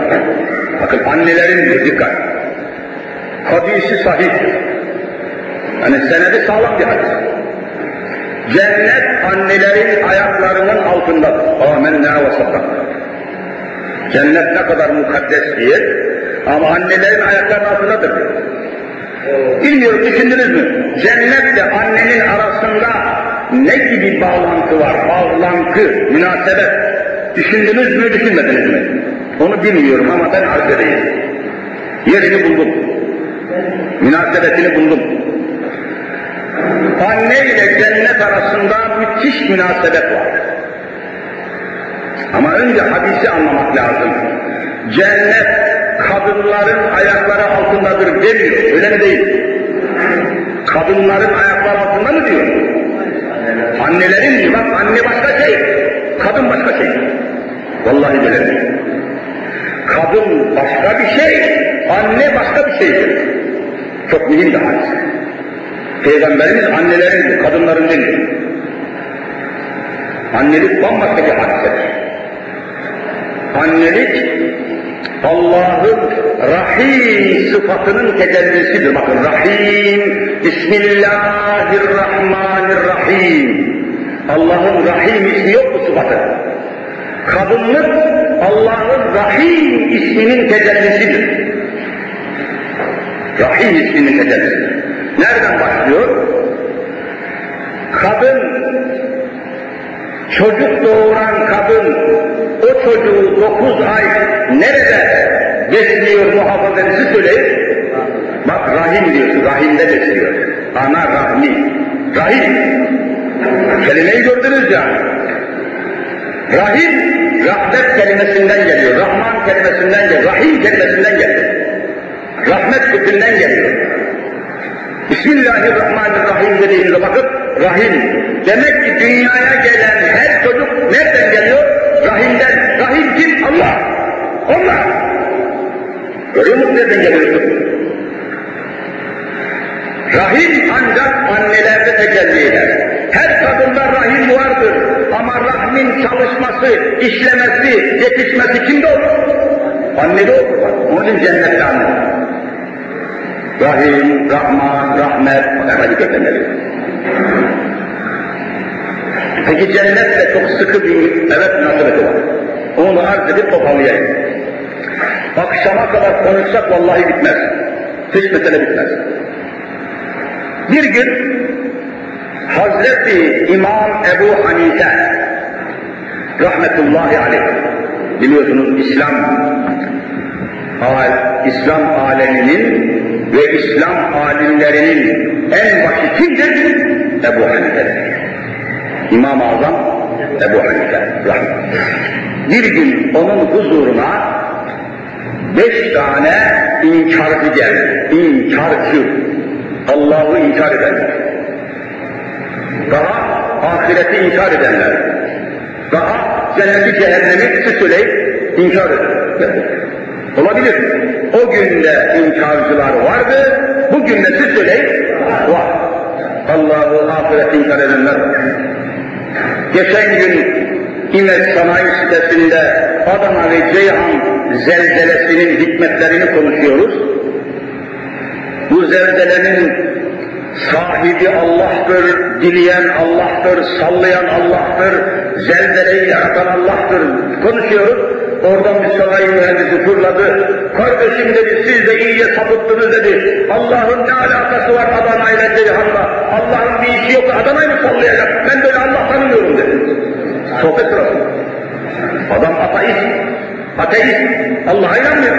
Bakın annelerin diyor, dikkat. Hadisi sahihtir. Yani senedi sağlam bir hadis. Cennet annelerin ayaklarının altındadır. Amenna ve saddaka. Cennet ne kadar mukaddes diye ama annelerin ayaklarının altındadır. Bilmiyorum düşündünüz mü? Cennetle annenin arasında ne gibi bağlantı var? Bağlantı, münasebet. Düşündünüz mü, düşünmediniz mi? Onu bilmiyorum ama ben arz edeyim. Yerini buldum. Münasebetini buldum. Anne ile cennet arasında müthiş münasebet var. Ama önce hadisi anlamak lazım. Cennet kadınların ayakları altındadır demiyor, öyle mi değil? Kadınların ayakları altında mı diyor? Annelerin diyor, bak anne başka şey, kadın başka şey. Vallahi böyle. Kadın başka bir şey, anne başka bir şeydir. Çok mühim hadis. Peygamberimiz annelerin kadınların değil. Annelik bambaşka bir hadisedir. Annelik Allah'ın Rahim sıfatının tecellisidir. Bakın Rahim, Bismillahirrahmanirrahim. Allah'ın Rahim ismi yok mu sıfatı? Kadınlık Allah'ın Rahim isminin tecellisidir. Rahim isminin tecellisidir. Nereden başlıyor? Kadın, çocuk çocuğu dokuz ay nerede besliyor muhafaza edisi söyleyin. Bak rahim diyorsun, rahimde besliyor. Ana rahmi, rahim. Kelimeyi gördünüz ya. Rahim, rahmet kelimesinden geliyor, Rahman kelimesinden geliyor, Rahim kelimesinden geliyor. Rahmet kökünden geliyor. Bismillahirrahmanirrahim dediğinizde bakın, Rahim. Demek ki dünyaya gelen her çocuk nereden geliyor? Rahimden. Rahim kim? Allah. Allah. Görüyor musun nereden geliyorsun? Rahim ancak annelerde tecelli eder. Her kadında rahim vardır ama rahmin çalışması, işlemesi, yetişmesi kimde olur? Annede olur. Onun için cennette anne. Rahim, Rahman, Rahmet, hemen dikkatten Peki cennetle çok sıkı bir evet münasebeti var. Onu arz edip toparlayayım. Akşama kadar konuşsak vallahi bitmez. Hiç mesele bitmez. Bir gün Hazreti İmam Ebu Hanife rahmetullahi aleyh biliyorsunuz İslam İslam aleminin ve İslam alimlerinin en başı kimdir? Ebu Hanife'dir. İmam-ı Azam Ebu Hanife Bir gün onun huzuruna beş tane inkarcı geldi. İnkarcı. Allah'ı inkar edenler. Daha ahireti inkar edenler. Daha cenneti cehennemi siz söyleyin inkar edenler. Olabilir. O günde inkarcılar vardı, bugün de siz söyleyin var. Allah'ı ahiret inkar edenler var. Geçen gün İmet Sanayi sitesinde Adana ve Ceyhan zelzelesinin hikmetlerini konuşuyoruz. Bu zelzelenin sahibi Allah'tır, dileyen Allah'tır, sallayan Allah'tır, zelzeleyi yaratan Allah'tır konuşuyoruz. Oradan bir sanayi mühendisi fırladı. Kardeşim dedi siz de iyice sapıttınız dedi. Allah'ın ne alakası var Adana ile Ceyhan'la? Allah'ın bir işi yok Adana'yı mı sallayacak? Ben böyle Allah tanımıyorum dedi. Sohbet sırası. Adam ateist. Ateist. Allah'a inanmıyor.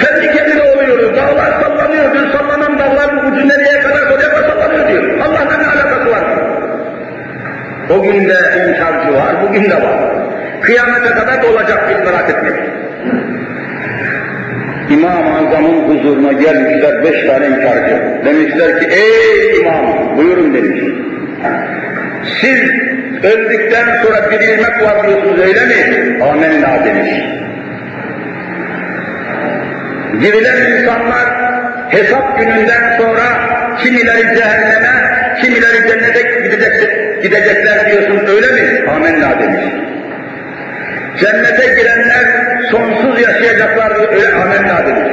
Kendi kendine oluyoruz. Dağlar sallanıyor diyor. Sallanan dağların ucu nereye kadar kadar sallanıyor diyor. Allah'la ne alakası var? O gün de inkarcı var, bugün de var. Kıyamete kadar da olacak biz merak etmeyin. İmam-ı Azam'ın huzuruna gelmişler beş tane inkarcı. Demişler ki ey imam buyurun demiş. Siz öldükten sonra dirilmek var diyorsunuz öyle mi? Amenna demiş. Dirilen insanlar hesap gününden sonra kimileri cehenneme, kimileri cennete gidecek, gidecekler diyorsun öyle mi? Amenna demiş. Cennete girenler sonsuz yaşayacaklar öyle amenna demiş.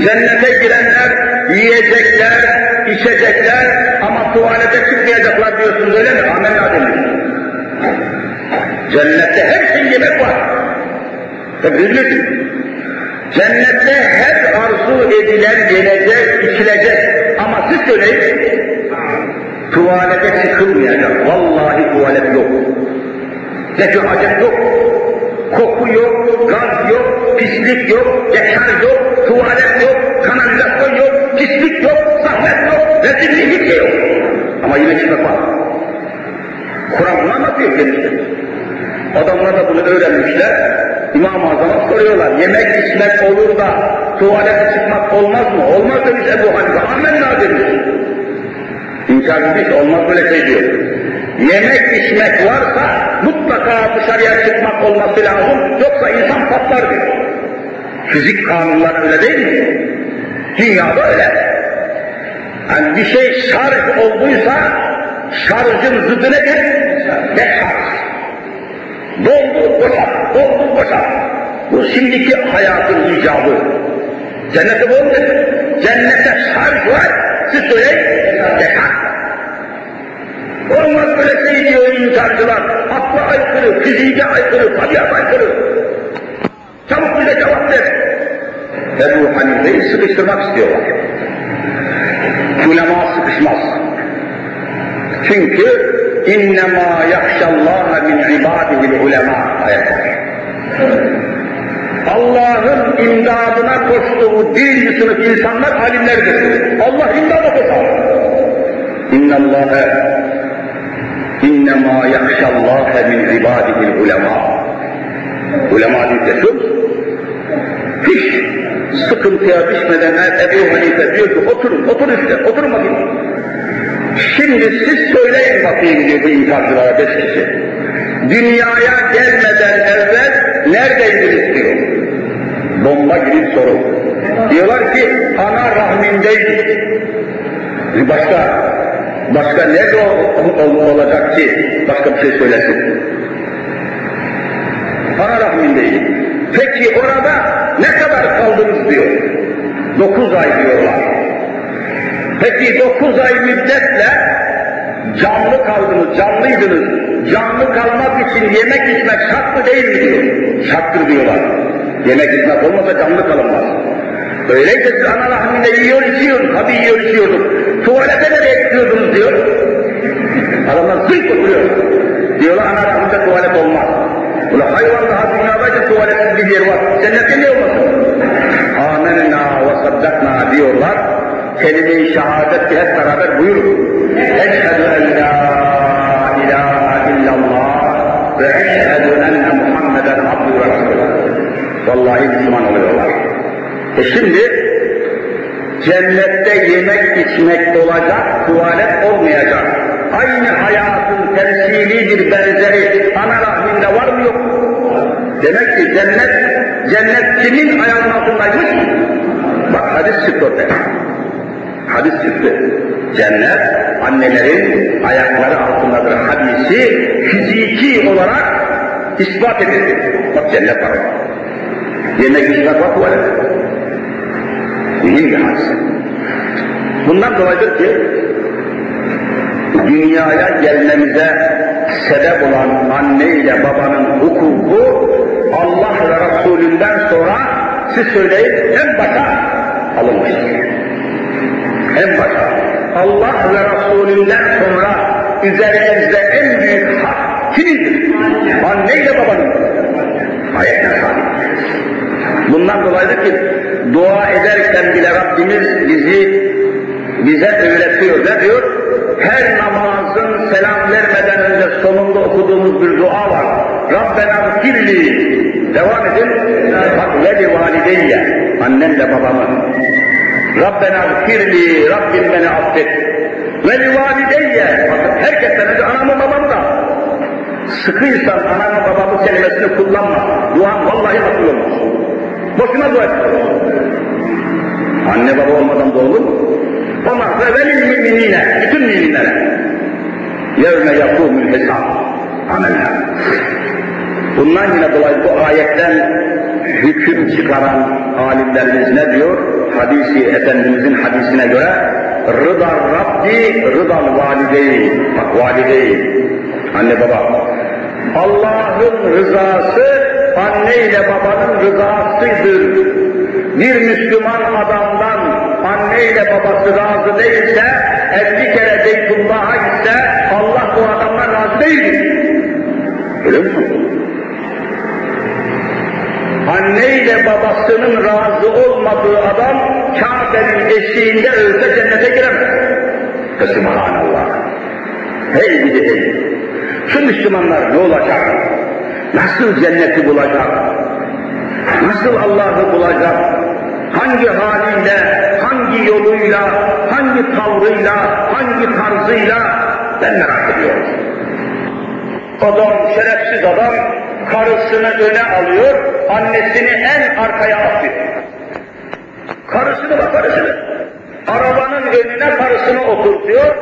Cennete girenler yiyecekler, içecekler ama tuvalete çıkmayacaklar diyorsunuz öyle mi? Amenna demiş. Cennette her şey yemek var. Üzülürsün. Cennette her arzu edilen gelecek, içilecek. Ama siz söyleyin, tuvalete çıkılmayacak. Vallahi tuvalet yok. Necahet yok. Koku yok, gaz yok, pislik yok, dekar yok, tuvalet yok, kanalizasyon yok, pislik yok, zahmet yok, rezillik hiç şey yok. Ama yine çıkmak var. Kur'an bunu anlatıyor kendisi. Adamlar da bunu öğrenmişler. İmam-ı Azam'a soruyorlar, yemek içmek olur da tuvalete çıkmak olmaz mı? Olmaz demiş Ebu Hanife, amenna demiş. İnkar etmiş, olmaz böyle şey diyor. Yemek içmek varsa mutlaka dışarıya çıkmak olması lazım, yoksa insan patlar diyor. Fizik kanunlar öyle değil mi? Dünyada öyle. Yani bir şey şarj olduysa, şarjın zıddı nedir? Deşarj. Doldu boşalt, doldu boşalt. Bu şimdiki hayatın icabı. Cennete bol Cennete şarj var, siz söyleyin, dekar. Böyle şey diyor inkarcılar. Akla aykırı, fiziğe aykırı, tabiat aykırı. Çabuk bize cevap ver. Ebu Hanife'yi sıkıştırmak istiyorlar. Ulema sıkışmaz. Çünkü innema yakşallaha min ibadihi ulema ayetler. Allah'ın imdadına koştuğu birinci sınıf insanlar alimlerdir. Allah imdada koşar. İnnallâhe innema yakşallâhe min ibadihil ulema. Ulema şu, hiç sıkıntıya düşmeden Ebu Hanife diyor ki oturun, oturun işte, oturun bakayım. Şimdi siz söyleyin bakayım diyor bu inkarcılara beş kişi. Dünyaya gelmeden evvel neredeydiniz diyor. Bomba gibi soru. Diyorlar ki ana rahmindeydik. Başka, başka ol, ol, olacak ki başka bir şey söylesin. Ana rahmindeydik. Peki orada ne kadar kaldınız diyor. Dokuz ay diyorlar. Peki dokuz ay müddetle canlı kaldınız, canlıydınız. Canlı kalmak için yemek içmek şart mı değil mi diyor. Şarttır diyorlar. Yemek içmek olmasa canlı kalınmaz. Öyleyse siz ana rahminde yiyor içiyor, tabi yiyor içiyorduk. Tuvalete nereye gidiyordunuz diyor. Adamlar zırt oturuyor. Diyorlar ana rahminde tuvalet olmaz. Ulan hayvan daha dünyada tuvaletsiz bir yer var. Cennette ne olmasın? Amenna ve saddakna diyorlar. Kelime-i şehadet hep beraber buyurun. Eşhedü en la ilahe illallah ve eşhedü enne Muhammeden abdü ve. Vallahi Müslüman oluyorlar. E şimdi cennette yemek içmek olacak, tuvalet olmayacak. Aynı hayatın temsilidir, benzeri ana rahminde var mı yok? Demek ki cennet, cennet kimin ayağının altındaymış? Bak hadis çıktı ortaya. Hadis çıktı. Cennet annelerin ayakları altındadır hadisi fiziki olarak ispat edildi. Bak cennet var. Yemek içmek var tuvalet. Mühim bir hadise. Bundan dolayıdır ki dünyaya gelmemize sebep olan anne ile babanın hukuku Allah ve Resulünden sonra siz söyleyin en başa alınmıştır. En başa. Allah ve Resulünden sonra üzerimizde en büyük hak kimindir? Anne ile babanın. Sabit. Bundan dolayıdır ki dua ederken bile Rabbimiz bizi bize öğretiyor. Ne diyor? Her namazın selam vermeden önce sonunda okuduğumuz bir dua var. Rabbena firli. Devam edin. Bak veli valideyye. Annemle babamı. Rabbena firli. Rabbim beni affet. Veli valideyye. Bakın herkesten önce anamı babamı da. Sıkıysan anamı babamı kelimesini kullanma. Duan vallahi olmaz. Boşuna dua et. Anne baba olmadan da olur mu? Ondan sonra velil müminine, bütün müminlere. Yevme yakûmül hesab. Amenna. Bundan yine dolayı bu ayetten hüküm çıkaran alimlerimiz ne diyor? Hadisi, Efendimizin hadisine göre rıda Rabbi, rıdal valideyn. Bak valideyn. Anne baba. Allah'ın rızası anne ile babanın rızasıdır. Bir Müslüman adamdan anne ile babası razı değilse, elli kere Beytullah'a gitse Allah bu adamdan razı değildir. Öyle mi? Anne ile babasının razı olmadığı adam Kabe'nin eşiğinde ölse cennete giremez. Subhanallah. Hey gidi hey. Şu Müslümanlar ne olacak? Nasıl cenneti bulacak? Nasıl Allah'ı bulacak? Hangi haliyle, hangi yoluyla, hangi tavrıyla, hangi tarzıyla ben merak ediyorum. Adam, şerefsiz adam karısını öne alıyor, annesini en arkaya atıyor. Karısını bak karısını. Arabanın önüne karısını oturtuyor,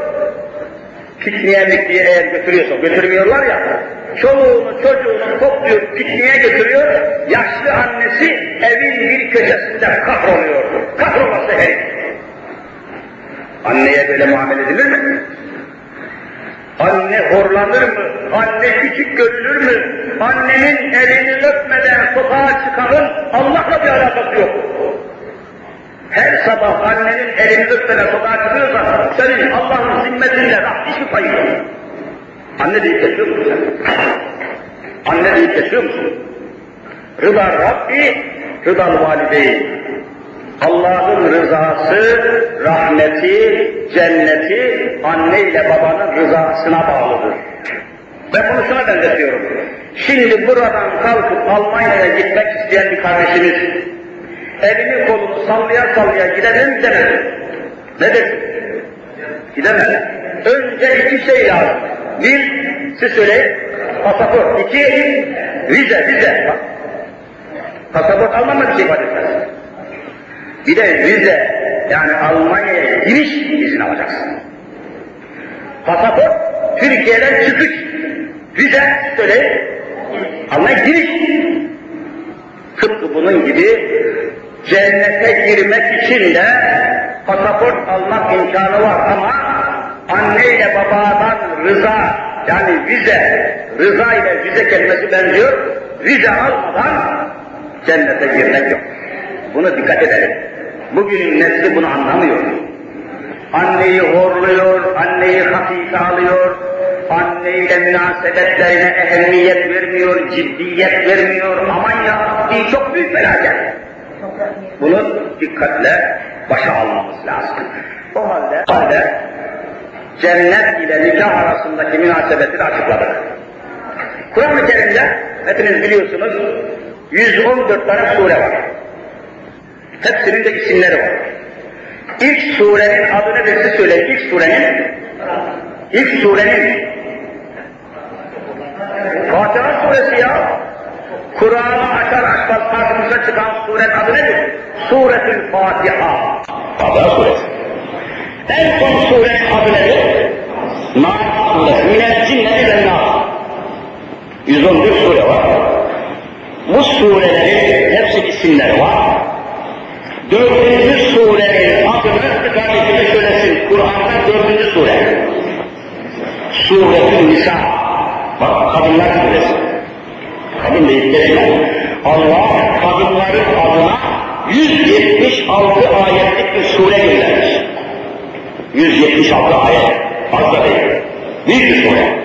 pikniğe mikniğe eğer götürüyorsa, götürmüyorlar ya, çoluğunu çocuğunu topluyor, pikniğe götürüyor, yaşlı annesi evin bir köşesinde kahroluyor. Kahrolası herif. Anneye böyle muamele edilir mi? Anne horlanır mı? Anne küçük görülür mü? Annenin elini öpmeden sokağa çıkarın Allah'la bir alakası yok. Her sabah annenin elini öpmeden sokağa çıkıyorsan senin Allah'ın zimmetinde mi payı yok? Anne deyip geçiyor musun sen? Anne deyip geçiyor musun? Rıda Rabbi, rıdal valideyn. Allah'ın rızası, rahmeti, cenneti anne ile babanın rızasına bağlıdır. Ben bunu şuna benzetiyorum. Şimdi buradan kalkıp Almanya'ya gitmek isteyen bir kardeşimiz elini kolunu sallaya sallaya gidemez mi? Ne dersin? Gidemez. Önce iki şey lazım. Bir, siz söyleyin, pasaport. İki, vize, vize. Bak. Pasaport almamak şey ifade etmez. Bir de vize, yani Almanya'ya giriş izin alacaksın. Pasaport, Türkiye'den çıkış. Vize, söyleyin, Almanya giriş. Tıpkı bunun gibi cennete girmek için de pasaport almak imkanı var ama anne ile babadan rıza yani vize, rıza ile vize kelimesi benziyor. Vize almadan cennete girmek yok. Bunu dikkat edelim. Bugünün nesli bunu anlamıyor. Anneyi horluyor, anneyi hafife alıyor, anneyle münasebetlerine ehemmiyet vermiyor, ciddiyet vermiyor. Aman ya Rabbi çok büyük felaket. Bunu dikkatle başa almamız lazım. O halde, o halde cennet ile nikah arasındaki münasebeti de açıkladık. Kur'an-ı Kerim'de hepiniz biliyorsunuz 114 tane sure var. Hepsinin de isimleri var. İlk surenin adını birisi söyleyin. İlk surenin İlk surenin Fatiha suresi ya. Kur'an'ı açar açmaz karşımıza çıkan surenin adı nedir? Suretül Fatiha. Fatiha suresi. En son surenin adı nedir? Nas suresi. Minel cinneti ve nas. 111 sure var. Bu surelerin hepsi isimleri var. Dördüncü surenin adını kardeşime söylesin. Kur'an'da dördüncü sure. Suretün Nisa. Kadınlar suresi. Kadın deyip. Allah kadınların adına 176 ayet. Az da değil. Bir sure.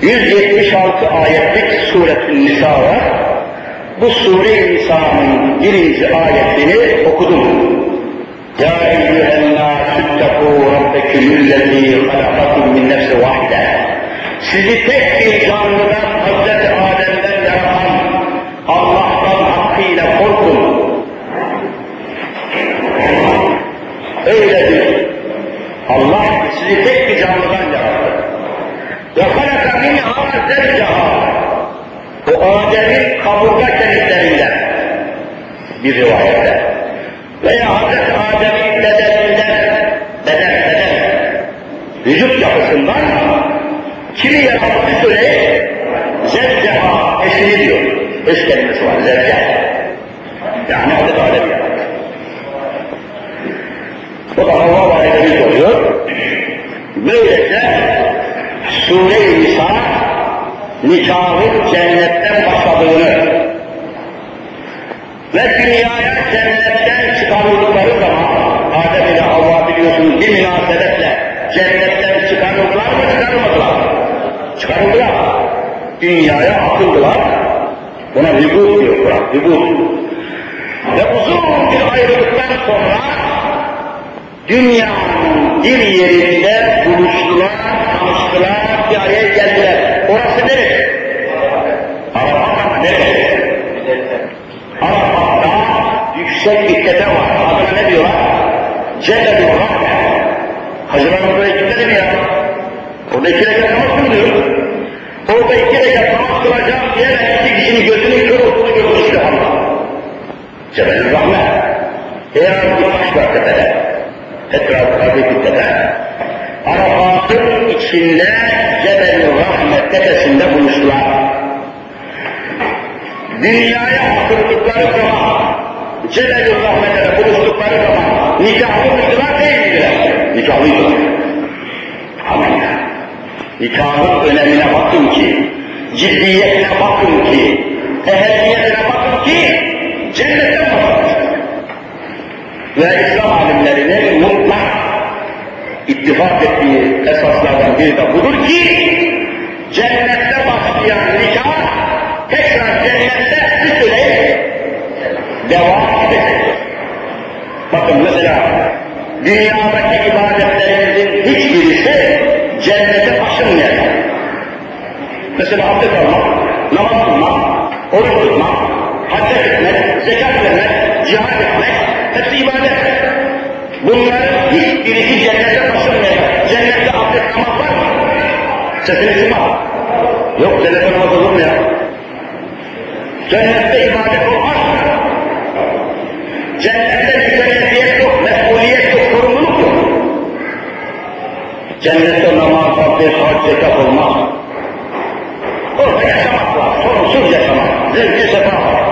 176 ayetlik suretün nisa var. Bu sure-i birinci ayetini okudum. Ya eyyühen nâsüttekû rabbekümüllezî halakakum min nefsi vahide. Sizi tek bir canlıdan Hazreti Adem'den yaratan Allah'tan hakkıyla korkun. Öyledir. Allah sizi tek bir canlıdan yarattı. Ve halaka minhâ zevcaha. O Adem'in kaburga kemiklerinden bir rivayette. Veya Hazreti Adem'in bedeninden, beden beden, vücut yapısından kimi yarattı söyle, zevcaha eşini diyor. Eş kelimesi var, zevcaha. Yani Hazreti Adem yarattı. O da Havva validemiz oluyor. Böylece Sure-i Nisa nikahın cennetten başladığını dünyaya cennetten çıkarıldıkları zaman Adem ile Havva biliyorsunuz bir münasebetle cennetten çıkarıldılar mı çıkarılmadılar? Çıkarıldılar. Dünyaya atıldılar. Buna vücut diyor Kur'an, vücut. Ve uzun bir ayrılıktan sonra dünyanın bir yerinde buluştular, tanıştılar, bir araya geldiler. Orası neresi? Arafat neresi? Arafat'ta yüksek bir tepe var. Adına ne diyorlar? Cebel-i Rahme. Hacılarımız buraya gitmedi mi ya? Orada iki rekat namaz kılıyor. Orada iki rekat namaz kılacağım diye iki kişinin gözünün kör olduğunu görmüştü Allah. Cebel-i Rahme. Eğer bir taş var tepede. Etrafında bir tepe. Arafat'ın içinde Cebel-i Rahme tepesinde buluştular. Dünyaya atıldıkları zaman, Cebel-i Rahme'de buluştukları zaman nikahlı mıydılar değil miydiler? Nikahlıydılar. Amin. Nikahın önemine bakın ki, ciddiyetine bakın ki, ehemmiyetine bakın ki, cennetten bakın. Ve İslam alimlerinin mutlak ittifak ettiği esaslardan biri de budur ki, cennette başlayan nikah, tekrar cennette Bakın mesela, dünyadaki ibadetlerimizin hiçbirisi cennete taşınmayacak. Mesela abdest almak, namaz kılmak, oruç tutmak, hacca gitmek, zekat vermek, cihad etmek, hepsi ibadet. Bunların hiçbirisi cennete taşınmayacak. Cennette abdest namaz var mı? Sesini çıkma. Yok cennette namaz olur mu ya? Cennette ibadet Cennette namaz, abdest, hac, zekat olmaz. Orada yaşamak var, sorunsuz yaşamak, zevki sefa var.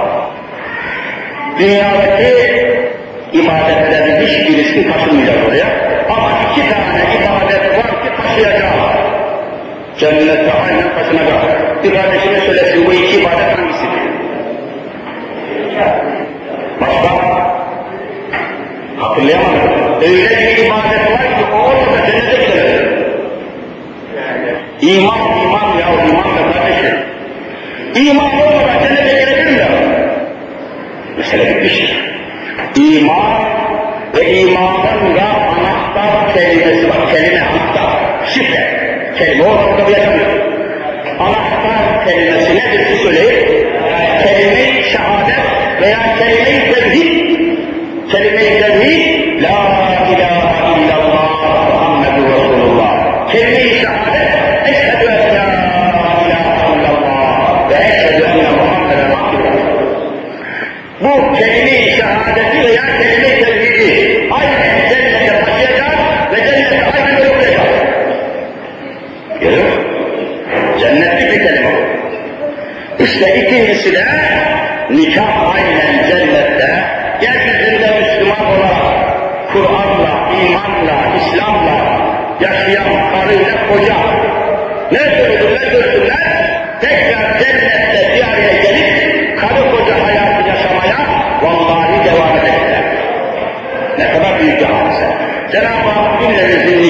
Dünyadaki ibadetlerin hiçbirisi taşınmayacak oraya. Ama iki tane ibadet var ki taşıyacak. Cennette aynen taşınacak. Bir kardeşime söylesin bu iki ibadet hangisidir? Başka? Hatırlayamadım. Öyle bir ibadet var ki o olmasa cennete gidelim. İman, iman ya, iman da kardeşim. İman olmadan cennete girebilir mi? Mesele bitmiştir. İman ve imanın da anahtar kelimesi var. Kelime anahtar, şifre. Kelime olarak kabul edemiyor. Anahtar kelimesi nedir siz söyleyin? Kelime-i şehadet veya kelime-i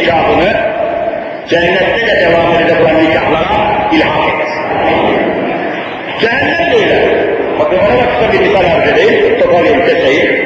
nikahını cennette de devam edecek olan nikahlara ilhak et. Cehennem böyle. Bakın ona bak bir misal arz edeyim. Toparlayayım keseyi.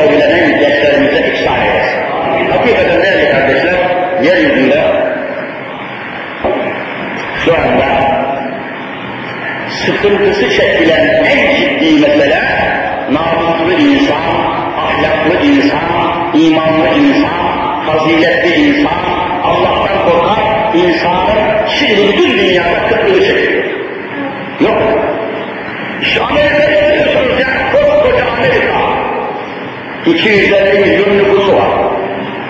evlenen gençlerimize ihsan eylesin. Hakikaten değerli kardeşler, yeryüzünde şu anda sıkıntısı çekilen en ciddi mesele namuslu insan, ahlaklı insan, imanlı insan, faziletli insan, Allah'tan korkan insanın şimdi bütün dünyada kıtlığı çekiyor. 250 milyon nüfusu var.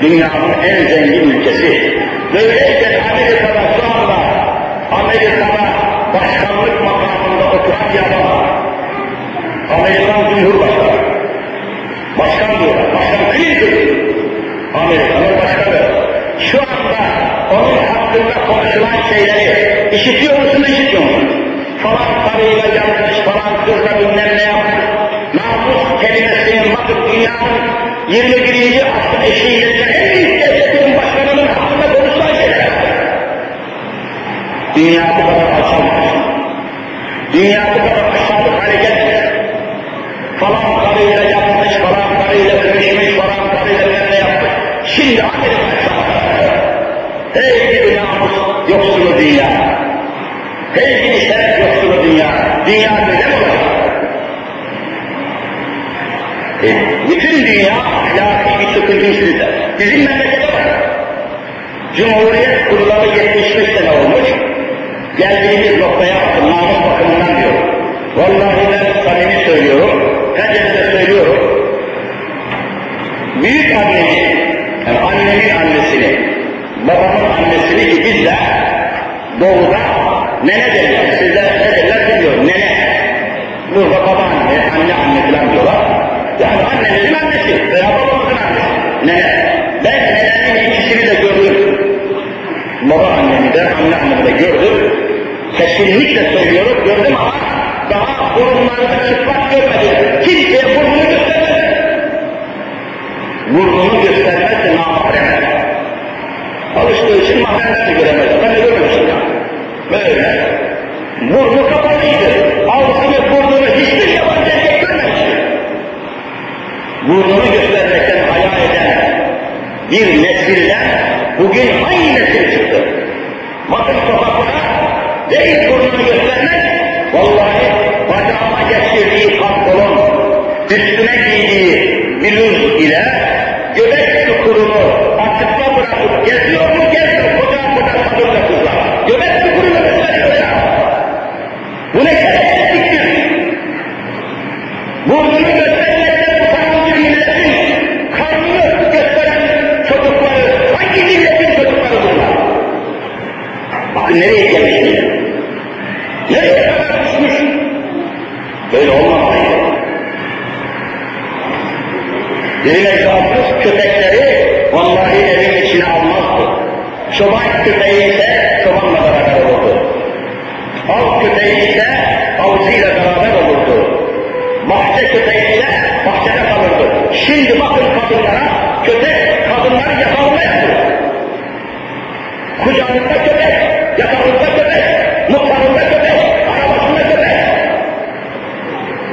Dünyanın en zengin ülkesi. Böyleyken Amerika'da şu anda Amerika'da başkanlık makamında oturan bir adam var. Amerikan Cumhurbaşkanı. Başkan diyorlar. Başkan Clinton. Amerika'nın başkanı. Şu anda onun hakkında konuşulan şeyleri işitiyor musun, işitiyor musun? Falan karıyla yanlış, falan kızla bilmem ne yapmış. Namus kelimesinin bakıp dünyanın 21. asrın eşiğiyle en büyük devletlerin başkanının hakkında konuşulan şeyler. Dünya Bizim memlekete bak. Cumhuriyet kurulalı 75 sene olmuş. Geldiğimiz noktaya bakın, namus bakımından diyor. Vallahi ben samimi söylüyorum, herkese söylüyorum. Büyük annemi, yani annemin annesini, babamın annesini ki biz de doğuda nene derler, Kesinlikle söylüyorum, gördüm ama daha burunlarında çıplak görmedim. Kimseye burnunu göstermedi. Burnunu göstermezse namahremez. Alıştığı için mahremler bluz ile göbek çukurunu açıkta bırakıp geziyor mu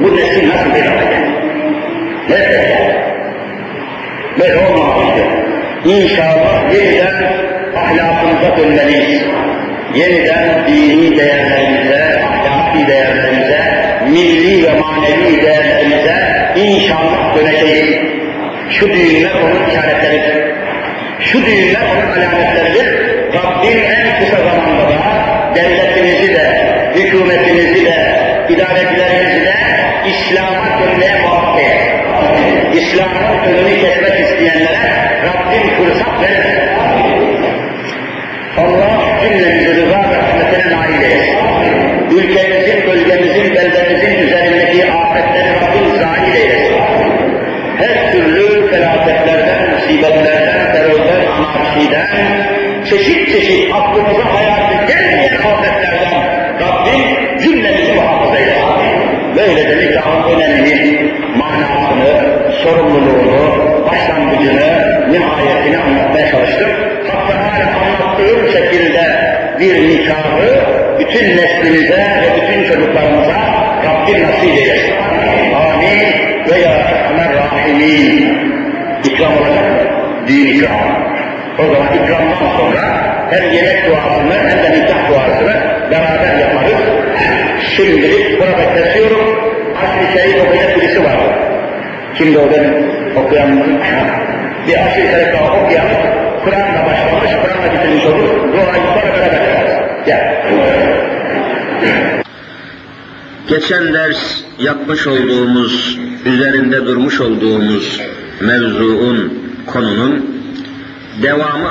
Bu nesil nasıl bir hale? Nerede? Böyle olmamalıydı. İnşallah yeniden ahlakımıza dönmeliyiz. Yeniden dini değerlerimize, ahlaki değerlerimize, milli ve manevi değerlerimize inşallah döneceğiz. Şu düğünler onun işaretleridir. Şu düğünler onun alametleridir. Rabbim en kısa zamanda da devletimizi de, hükümetimizi de, idarecilerimizi de İslam'a dönmeye muvaffak. İslam'ın önünü kesmek isteyenlere Rabbim fırsat verir. Allah cümlemizi rıza rahmetine nail eylesin. Ülkemizin, bölgemizin, beldemizin üzerindeki afetleri Rabbim zahil eylesin. Her türlü felaketlerden, musibetlerden, terörden, anarşiden, çeşit çeşit aklımıza hayatı gelmeyen afetlerden Rabbim eylesin. Böyle de nikahın önemini, manasını, sorumluluğunu, başlangıcını, nihayetini anlatmaya çalıştım. Hatta hala anlattığım şekilde bir nikahı bütün neslimize ve bütün çocuklarımıza Rabbim nasip eylesin. Amin. Ve ya Erhamer Rahimin. İkram olacak mı? Düğün. O zaman ikramdan sonra hem yemek duasını hem de nikah duasını beraber yaparız. Şimdilik burada kesiyorum. Aşk-ı Şerif okuyacak birisi var. Kimdi o benim okuyanımın? Bir aşk-ı Şerif daha okuyan, Kur'an'la başlamış, Kur'an'la bitirmiş olur. Duayı sonra beraber. Geçen ders yapmış olduğumuz, üzerinde durmuş olduğumuz mevzuun konunun devamı